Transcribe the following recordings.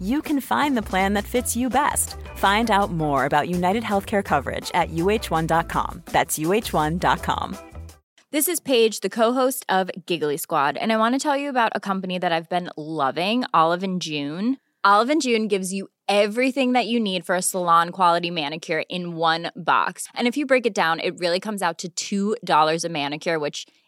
you can find the plan that fits you best. Find out more about United Healthcare coverage at uh1.com. That's uh1.com. This is Paige, the co-host of Giggly Squad, and I want to tell you about a company that I've been loving, Olive and June. Olive and June gives you everything that you need for a salon quality manicure in one box. And if you break it down, it really comes out to $2 a manicure, which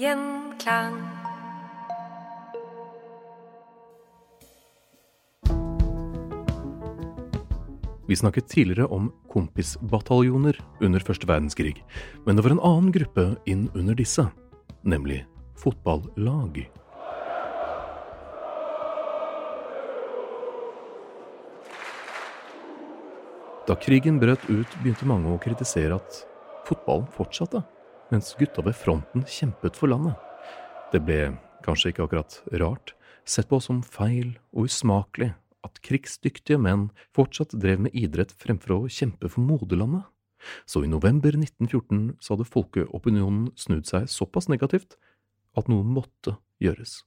Gjenklang. Vi snakket tidligere om kompisbataljoner under første verdenskrig, men det var en annen gruppe inn under disse, nemlig fotballag. Da krigen brøt ut, begynte mange å kritisere at fotballen fortsatte, mens gutta ved fronten kjempet for landet. Det ble, kanskje ikke akkurat rart, sett på som feil og usmakelig at krigsdyktige menn fortsatt drev med idrett fremfor å kjempe for moderlandet. Så i november 1914 så hadde folkeopinionen snudd seg såpass negativt at noe måtte gjøres.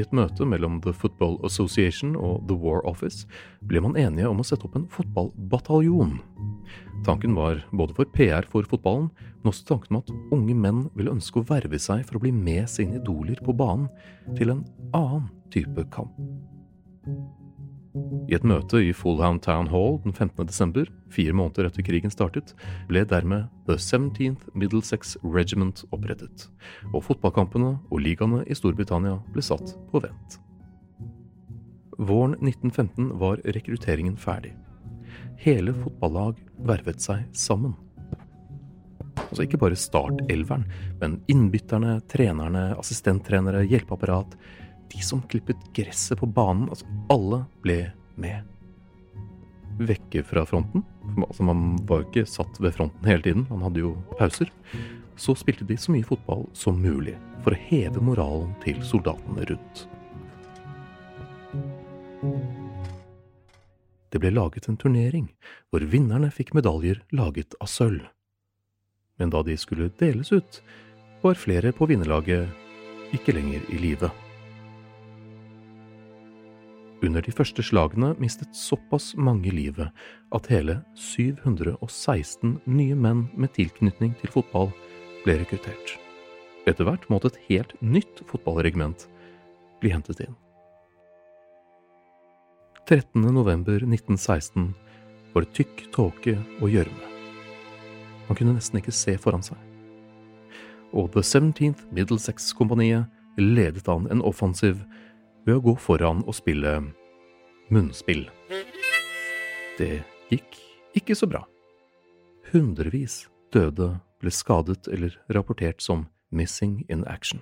I et møte mellom The Football Association og The War Office ble man enige om å sette opp en fotballbataljon. Tanken var både for PR for fotballen, men også tanken om at unge menn ville ønske å verve seg for å bli med sine idoler på banen til en annen type kamp. I et møte i Fulham Town Hall den 15. desember, fire måneder etter krigen startet, ble dermed The 17th Middlesex Regiment opprettet, og fotballkampene og ligaene i Storbritannia ble satt på vent. Våren 1915 var rekrutteringen ferdig. Hele fotballag vervet seg sammen. Altså ikke bare startelveren, men innbytterne, trenerne, assistenttrenere, hjelpeapparat, de som klippet gresset på banen, altså alle ble med. Vekke fra fronten, altså man var jo ikke satt ved fronten hele tiden, man hadde jo pauser. Så spilte de så mye fotball som mulig, for å heve moralen til soldatene rundt. Det ble laget en turnering, hvor vinnerne fikk medaljer laget av sølv. Men da de skulle deles ut, var flere på vinnerlaget ikke lenger i live. Under de første slagene mistet såpass mange livet at hele 716 nye menn med tilknytning til fotball ble rekruttert. Etter hvert måtte et helt nytt fotballregiment bli hentet inn. 13. november 1916 var det tykk tåke og gjørme. Man kunne nesten ikke se foran seg. Og The 17th Middlesex-kompaniet ledet an en offensiv ved å gå foran og spille munnspill. Det gikk ikke så bra. Hundrevis døde, ble skadet eller rapportert som missing in action.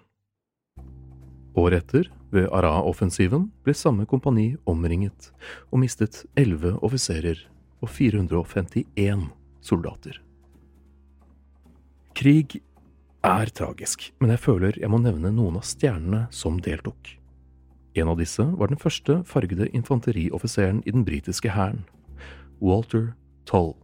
Året etter, ved Ara-offensiven, ble samme kompani omringet og mistet elleve offiserer og 451 soldater. Krig er tragisk, men jeg føler jeg må nevne noen av stjernene som deltok. En av disse var den første fargede infanterioffiseren i den britiske hæren, Walter Toll.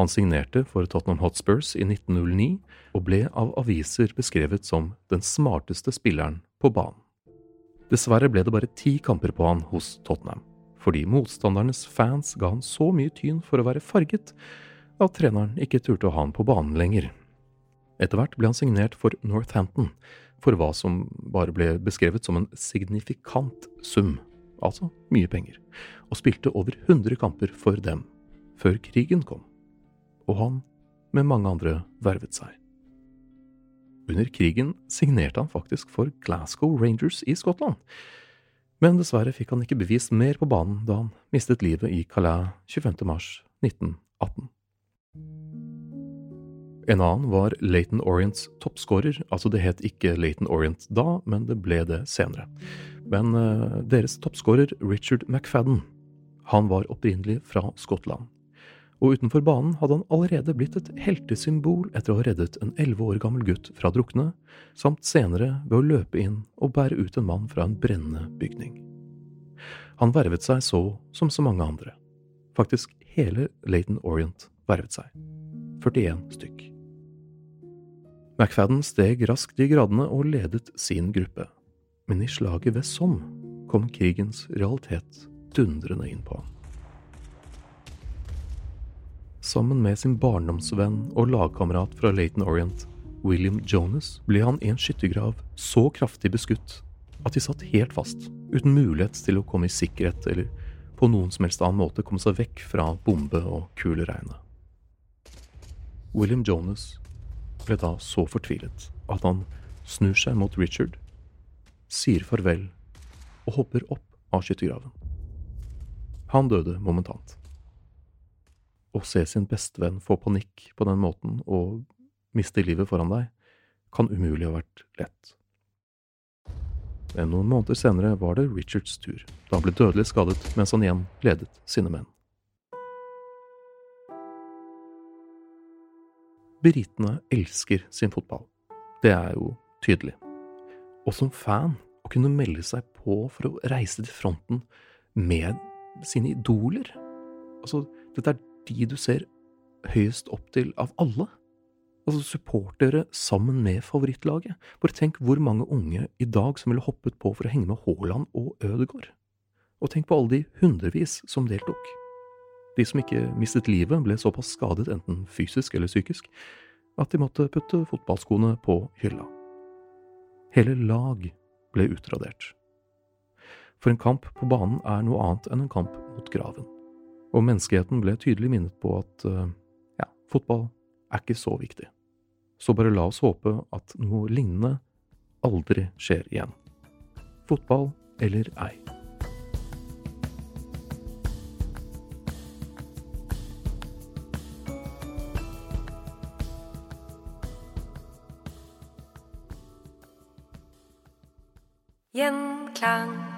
Han signerte for Tottenham Hotspurs i 1909 og ble av aviser beskrevet som den smarteste spilleren på banen. Dessverre ble det bare ti kamper på han hos Tottenham, fordi motstandernes fans ga han så mye tyn for å være farget at treneren ikke turte å ha han på banen lenger. Etter hvert ble han signert for Northampton, for hva som bare ble beskrevet som en signifikant sum, altså mye penger, og spilte over 100 kamper for dem, før krigen kom. Og han, med mange andre, vervet seg. Under krigen signerte han faktisk for Glasgow Rangers i Skottland, men dessverre fikk han ikke bevist mer på banen da han mistet livet i Calais 25. mars 1918. En annen var Laton Orients toppskårer. Altså, det het ikke Laton Orient da, men det ble det senere. Men uh, deres toppskårer, Richard McFadden, han var opprinnelig fra Skottland. Og utenfor banen hadde han allerede blitt et heltesymbol etter å ha reddet en elleve år gammel gutt fra å drukne, samt senere ved å løpe inn og bære ut en mann fra en brennende bygning. Han vervet seg så som så mange andre. Faktisk hele Laton Orient vervet seg. 41 stykk. McFadden steg raskt i gradene og ledet sin gruppe, men i slaget ved Somme kom krigens realitet dundrende inn på ham. Sammen med sin barndomsvenn og lagkamerat fra Laton Orient, William Jonas, ble han i en skyttergrav så kraftig beskutt at de satt helt fast, uten mulighet til å komme i sikkerhet eller på noen som helst annen måte komme seg vekk fra bombe- og kuleregnet. William Jonas ble da så fortvilet at han snur seg mot Richard, sier farvel og hopper opp av skyttergraven. Han døde momentant. Å se sin bestevenn få panikk på den måten og miste livet foran deg, kan umulig ha vært lett. Men noen måneder senere var det Richards tur, da han ble dødelig skadet mens han igjen ledet sine menn. Britene elsker sin fotball. Det er jo tydelig. Og som fan, å kunne melde seg på for å reise til fronten med sine idoler Altså, dette er de du ser høyest opp til av alle. Altså supportere sammen med favorittlaget. Bare tenk hvor mange unge i dag som ville hoppet på for å henge med Haaland og Ødegaard. Og tenk på alle de hundrevis som deltok. De som ikke mistet livet, ble såpass skadet, enten fysisk eller psykisk, at de måtte putte fotballskoene på hylla. Hele lag ble utradert. For en kamp på banen er noe annet enn en kamp mot graven. Og menneskeheten ble tydelig minnet på at eh, ja, fotball er ikke så viktig. Så bare la oss håpe at noe lignende aldri skjer igjen. Fotball eller ei. Gjenklang.